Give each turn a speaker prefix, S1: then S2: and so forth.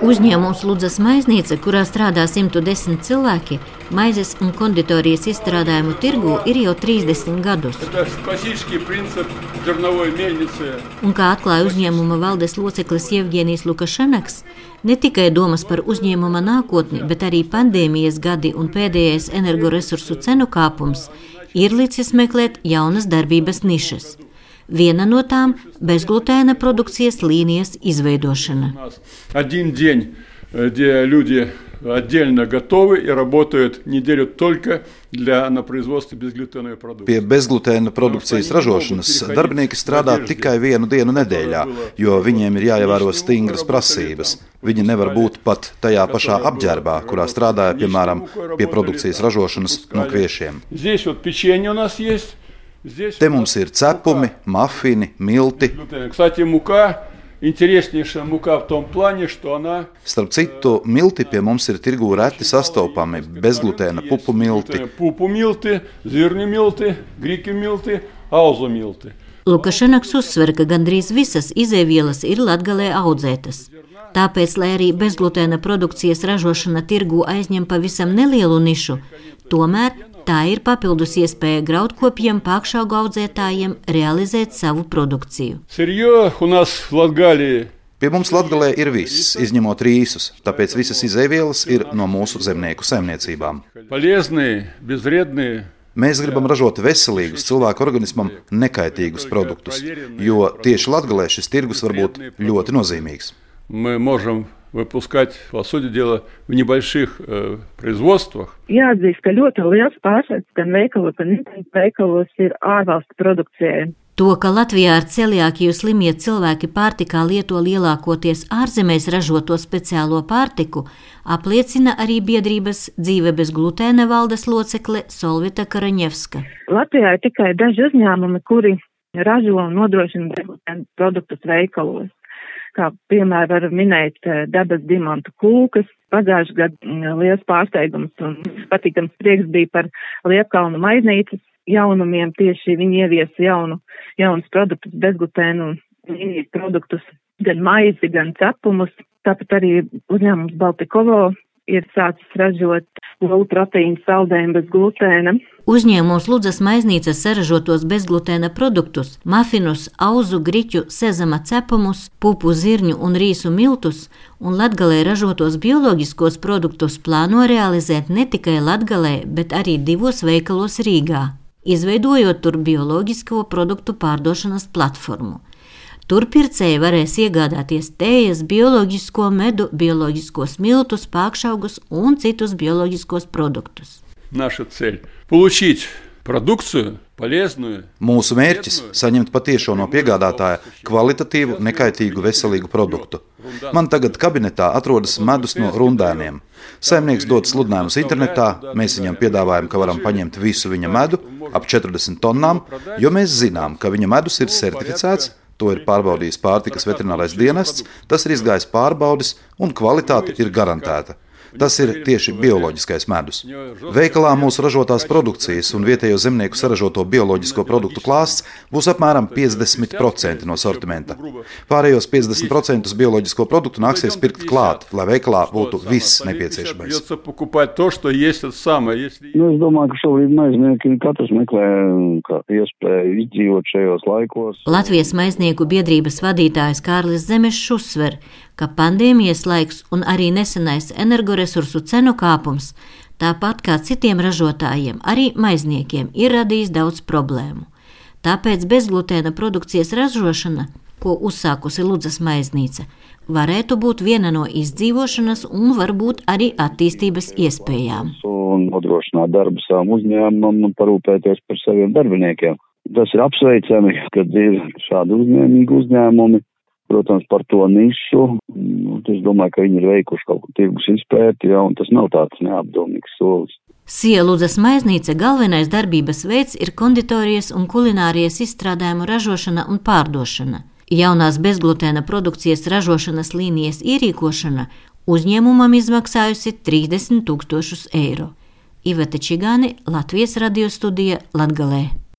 S1: Uzņēmums Ludzas maiznīca, kurā strādā 110 cilvēki, maizes un konditorijas izstrādājumu tirgu ir jau 30 gadus. Un kā atklāja uzņēmuma valdes loceklis Jevģīnijas Lukašenaks, ne tikai domas par uzņēmuma nākotni, bet arī pandēmijas gadi un pēdējais energoresursu cenu kāpums ir licis meklēt jaunas darbības nišas. Viena no tām - bezglutēna produkcijas līnijas izveidošana.
S2: отдельно готовы и работают неделю только для, на производстве безглютеновой продукции.
S3: Pie bezglutēna produkcijas ražošanas darbinieki strādā tikai vienu dienu nedēļā, jo viņiem ir jāievēro stingras prasības. Viņi nevar būt pat tajā pašā apģērbā, kurā strādāja, piemēram, pie produkcijas ražošanas no kviešiem.
S2: Здесь вот печенье у нас есть.
S3: Te mums ir cepumi, mafini, milti. Starp citu, milti pie mums ir tirgū reti sastopami bezglutēna pupu milti.
S2: Pupu milti, zirņu milti, grīķu milti, auzu milti.
S1: Lukašenaks uzsver, ka gandrīz visas izēvielas ir latgalē audzētas. Tāpēc, lai arī bezglutēna produkcijas ražošana tirgū aizņem pavisam nelielu nišu, tomēr Tā ir papildus iespēja graudkopiem, pakšaugu audzētājiem realizēt savu produkciju.
S3: Pie mums Latvijā ir viss, izņemot rīsus, tāpēc visas izēvielas ir no mūsu zemnieku saimniecībām. Mēs gribam ražot veselīgus, cilvēku organismam nekaitīgus produktus, jo tieši Latvijā šis tirgus var būt ļoti nozīmīgs.
S2: Mēs varam выпускать, по сути дела, в небольших э, производствах.
S4: Jāatzīst, ka ļoti liels pārsvars gan veikalos, gan internetu veikalos ir ārvalstu produkcijai.
S1: To, ka Latvijā ar celiākiju slimie cilvēki pārtikā lieto lielākoties ārzemēs ražoto speciālo pārtiku, apliecina arī biedrības dzīve bez glutēna valdes locekle Solvita Karaņevska.
S4: Latvijā ir tikai daži uzņēmumi, kuri ražo un nodrošina bezglutēna produktus veikalos. Kā piemēram var minēt eh, dabas dimantu kūkas. Pagājušajā gadā mm, liels pārsteigums un patīkams prieks bija par Liepkalnu maiznīcas jaunumiem. Tieši viņi ieviesa jaunu, jaunus produktus, bezglutēnu līnijas produktus, gan maizi, gan cepumus. Tāpat arī uzņēmums Baltikovo ir sācis ražot lielu proteīnu saldējumu bez glutēna.
S1: Uzņēmums Ludzas maiznīcas saražotos bezglutēna produktus, mafinus, auzu, griķu, sezama cepumus, pupu zirņu un rīsu miltus un latgalē ražotos bioloģiskos produktus plāno realizēt ne tikai latgalē, bet arī divos veikalos Rīgā, izveidojot tur bioloģisko produktu pārdošanas platformu. Tur pircēji varēs iegādāties tējas, bioloģisko medu, bioloģiskos miltus, pākšaugus un citus bioloģiskos produktus.
S2: Наша цель – получить продукцию, полезную.
S3: Mūsu mērķis - saņemt patiešo no piegādātāja kvalitatīvu, nekaitīgu, veselīgu produktu. Man tagad kabinetā atrodas medus no rundēniem. Saimnieks dod sludinājumus internetā, mēs viņam piedāvājam, ka varam paņemt visu viņa medu, ap 40 tonnām, jo mēs zinām, ka viņa medus ir certificēts To ir pārbaudījis pārtikas veterinārais dienests, tas ir izgājis pārbaudes un kvalitāte ir garantēta. Tas ir tieši bioloģiskais medus. Veikalā mūsu ražotās produkcijas un vietējo zemnieku saražoto bioloģisko produktu klāsts būs apmēram 50% no sortimenta. Pārējos 50% bioloģisko produktu nāksies pirkt klāt, lai veikalā būtu viss nepieciešamais.
S5: Nu, es domāju, ka šobrīd maiznieki katrs meklē iespēju izdzīvot šajos laikos.
S1: Latvijas maiznieku biedrības vadītājs Kārlis Zemešs uzsver, ka pandēmijas laiks un arī nesenais energoresursu cenu kāpums, tāpat kā citiem ražotājiem, arī maizniekiem, ir radījis daudz problēmu. Tāpēc bezglutēna produkcijas ražošana, ko uzsākusi Ludzas maiznīca, varētu būt viena no izdzīvošanas un varbūt arī attīstības iespējām.
S5: Un nodrošināt darbu savam uzņēmumam un parūpēties par saviem darbiniekiem. Tas ir apsveicami, kad ir šādi uzņēmīgi uzņēmumi, protams, par to nišu. Nu, es domāju, ka viņi ir veikuši kaut ko tirgus izpēti, ja, un tas nav tāds neapdomīgs solis.
S1: Sielūdzes maiznīca galvenais darbības veids ir konditorijas un kulinārijas izstrādājumu ražošana un pārdošana. Jaunās bezglutēna produkcijas ražošanas līnijas ierīkošana uzņēmumam izmaksājusi 30 tūkstošus eiro. Iveta Čigāni, Latvijas radio studija Latgalē.